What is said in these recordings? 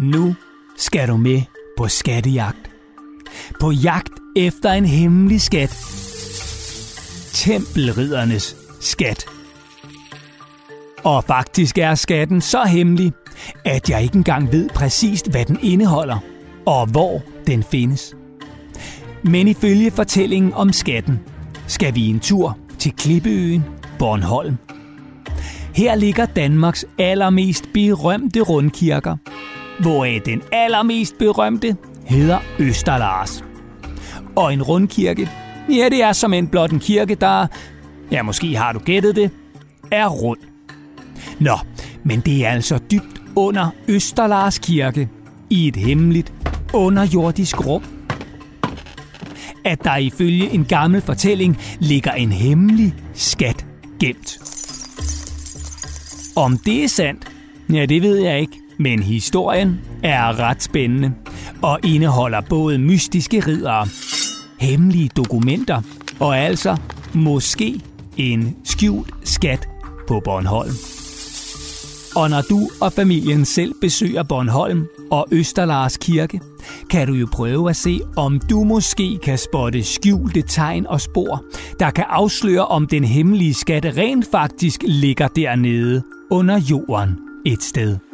Nu skal du med på skattejagt. På jagt efter en hemmelig skat. Tempelriddernes skat. Og faktisk er skatten så hemmelig, at jeg ikke engang ved præcist, hvad den indeholder og hvor den findes. Men ifølge fortællingen om skatten, skal vi en tur til Klippeøen Bornholm. Her ligger Danmarks allermest berømte rundkirker, hvoraf øh, den allermest berømte hedder Østerlars. Og en rundkirke, ja det er som en blot en kirke, der, ja måske har du gættet det, er rund. Nå, men det er altså dybt under Østerlars kirke, i et hemmeligt underjordisk rum. At der ifølge en gammel fortælling ligger en hemmelig skat gemt. Om det er sandt, ja det ved jeg ikke, men historien er ret spændende og indeholder både mystiske ridere, hemmelige dokumenter og altså måske en skjult skat på Bornholm. Og når du og familien selv besøger Bornholm og Østerlars Kirke, kan du jo prøve at se, om du måske kan spotte skjulte tegn og spor, der kan afsløre, om den hemmelige skat rent faktisk ligger dernede under jorden et sted.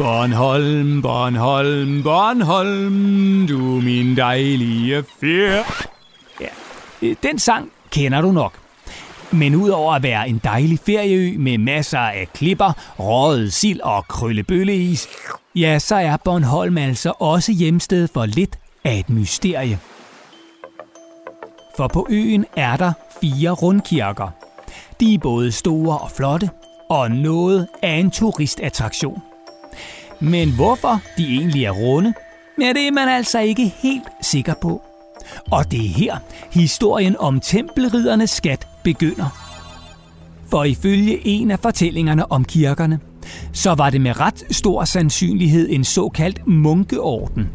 Bornholm, Bornholm, Bornholm, du min dejlige ferie. Ja, øh, den sang kender du nok. Men udover at være en dejlig ferieø med masser af klipper, røget sild og krøllebølleis, ja, så er Bornholm altså også hjemsted for lidt af et mysterie. For på øen er der fire rundkirker. De er både store og flotte, og noget af en turistattraktion. Men hvorfor de egentlig er runde, ja, det er man altså ikke helt sikker på. Og det er her, historien om tempelriddernes skat begynder. For ifølge en af fortællingerne om kirkerne, så var det med ret stor sandsynlighed en såkaldt munkeorden.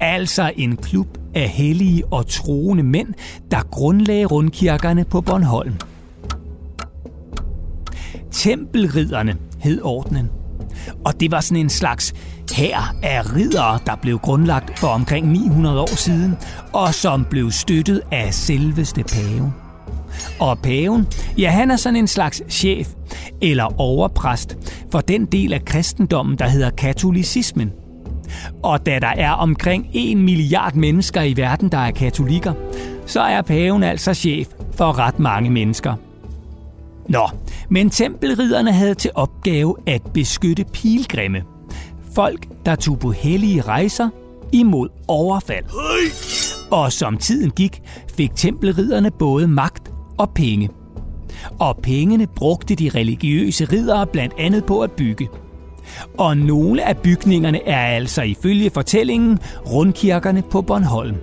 Altså en klub af hellige og troende mænd, der grundlagde rundkirkerne på Bornholm. Tempelridderne hed ordenen. Og det var sådan en slags hær af riddere, der blev grundlagt for omkring 900 år siden, og som blev støttet af selveste paven. Og paven, ja han er sådan en slags chef eller overpræst for den del af kristendommen, der hedder katolicismen. Og da der er omkring 1 milliard mennesker i verden, der er katolikker, så er paven altså chef for ret mange mennesker. Nå, men tempelridderne havde til opgave at beskytte pilgrimme. Folk, der tog på hellige rejser imod overfald. Og som tiden gik, fik tempelridderne både magt og penge. Og pengene brugte de religiøse riddere blandt andet på at bygge. Og nogle af bygningerne er altså ifølge fortællingen rundkirkerne på Bornholm.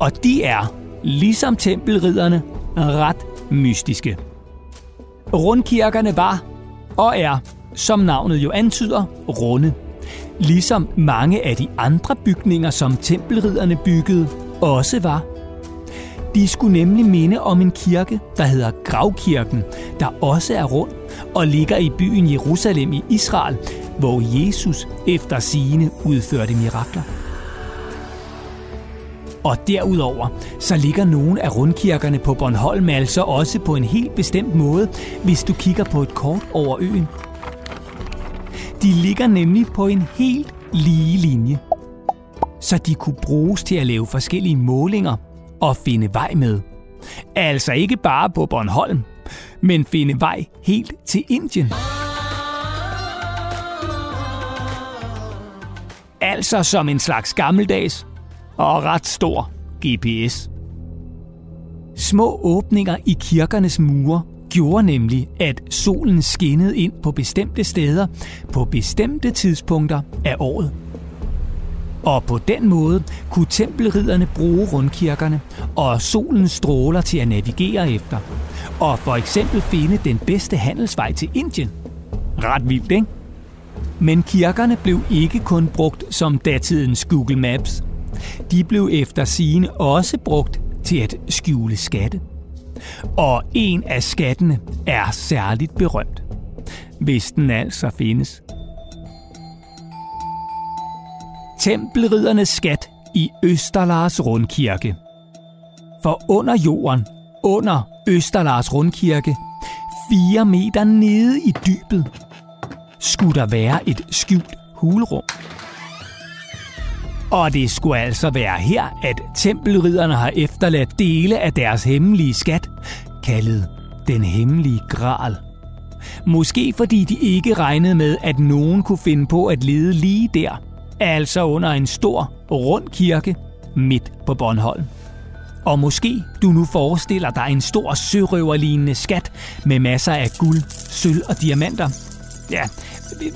Og de er, ligesom tempelridderne, ret mystiske. Rundkirkerne var og er, som navnet jo antyder, runde. Ligesom mange af de andre bygninger, som tempelridderne byggede, også var. De skulle nemlig minde om en kirke, der hedder Gravkirken, der også er rund og ligger i byen Jerusalem i Israel, hvor Jesus efter sigende udførte mirakler. Og derudover, så ligger nogle af rundkirkerne på Bornholm altså også på en helt bestemt måde, hvis du kigger på et kort over øen. De ligger nemlig på en helt lige linje, så de kunne bruges til at lave forskellige målinger og finde vej med. Altså ikke bare på Bornholm, men finde vej helt til Indien. Altså som en slags gammeldags og ret stor GPS. Små åbninger i kirkernes mure gjorde nemlig, at solen skinnede ind på bestemte steder på bestemte tidspunkter af året. Og på den måde kunne tempelridderne bruge rundkirkerne og solens stråler til at navigere efter. Og for eksempel finde den bedste handelsvej til Indien. Ret vildt, ikke? Men kirkerne blev ikke kun brugt som datidens Google Maps. De blev efter sigende også brugt til at skjule skatte. Og en af skattene er særligt berømt. Hvis den altså findes. Tempelriddernes skat i Østerlars Rundkirke. For under jorden, under Østerlars Rundkirke, 4 meter nede i dybet, skulle der være et skjult hulrum. Og det skulle altså være her, at tempelridderne har efterladt dele af deres hemmelige skat, kaldet den hemmelige gral. Måske fordi de ikke regnede med, at nogen kunne finde på at lede lige der, altså under en stor, rund kirke midt på Bornholm. Og måske du nu forestiller dig en stor sørøverlignende skat med masser af guld, sølv og diamanter. Ja,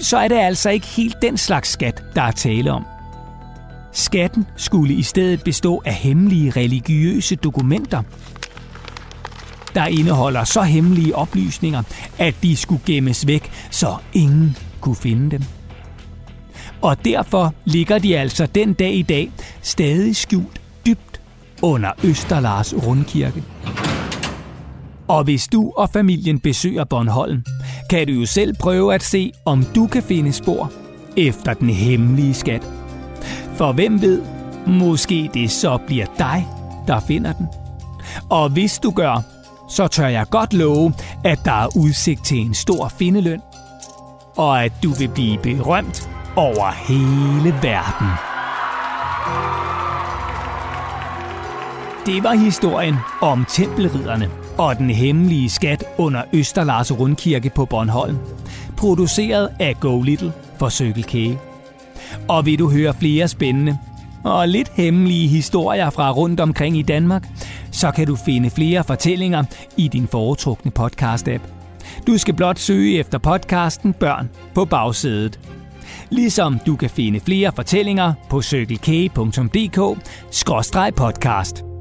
så er det altså ikke helt den slags skat, der er tale om. Skatten skulle i stedet bestå af hemmelige religiøse dokumenter, der indeholder så hemmelige oplysninger, at de skulle gemmes væk, så ingen kunne finde dem. Og derfor ligger de altså den dag i dag stadig skjult dybt under Østerlars Rundkirke. Og hvis du og familien besøger Bornholm, kan du jo selv prøve at se, om du kan finde spor efter den hemmelige skat. For hvem ved, måske det så bliver dig, der finder den. Og hvis du gør, så tør jeg godt love, at der er udsigt til en stor findeløn, og at du vil blive berømt over hele verden. Det var historien om tempelridderne og den hemmelige skat under Østerlars Rundkirke på Bornholm. Produceret af Go Little for Circle K. Og vil du høre flere spændende og lidt hemmelige historier fra rundt omkring i Danmark, så kan du finde flere fortællinger i din foretrukne podcast-app. Du skal blot søge efter podcasten Børn på bagsædet. Ligesom du kan finde flere fortællinger på cykelk.dk-podcast.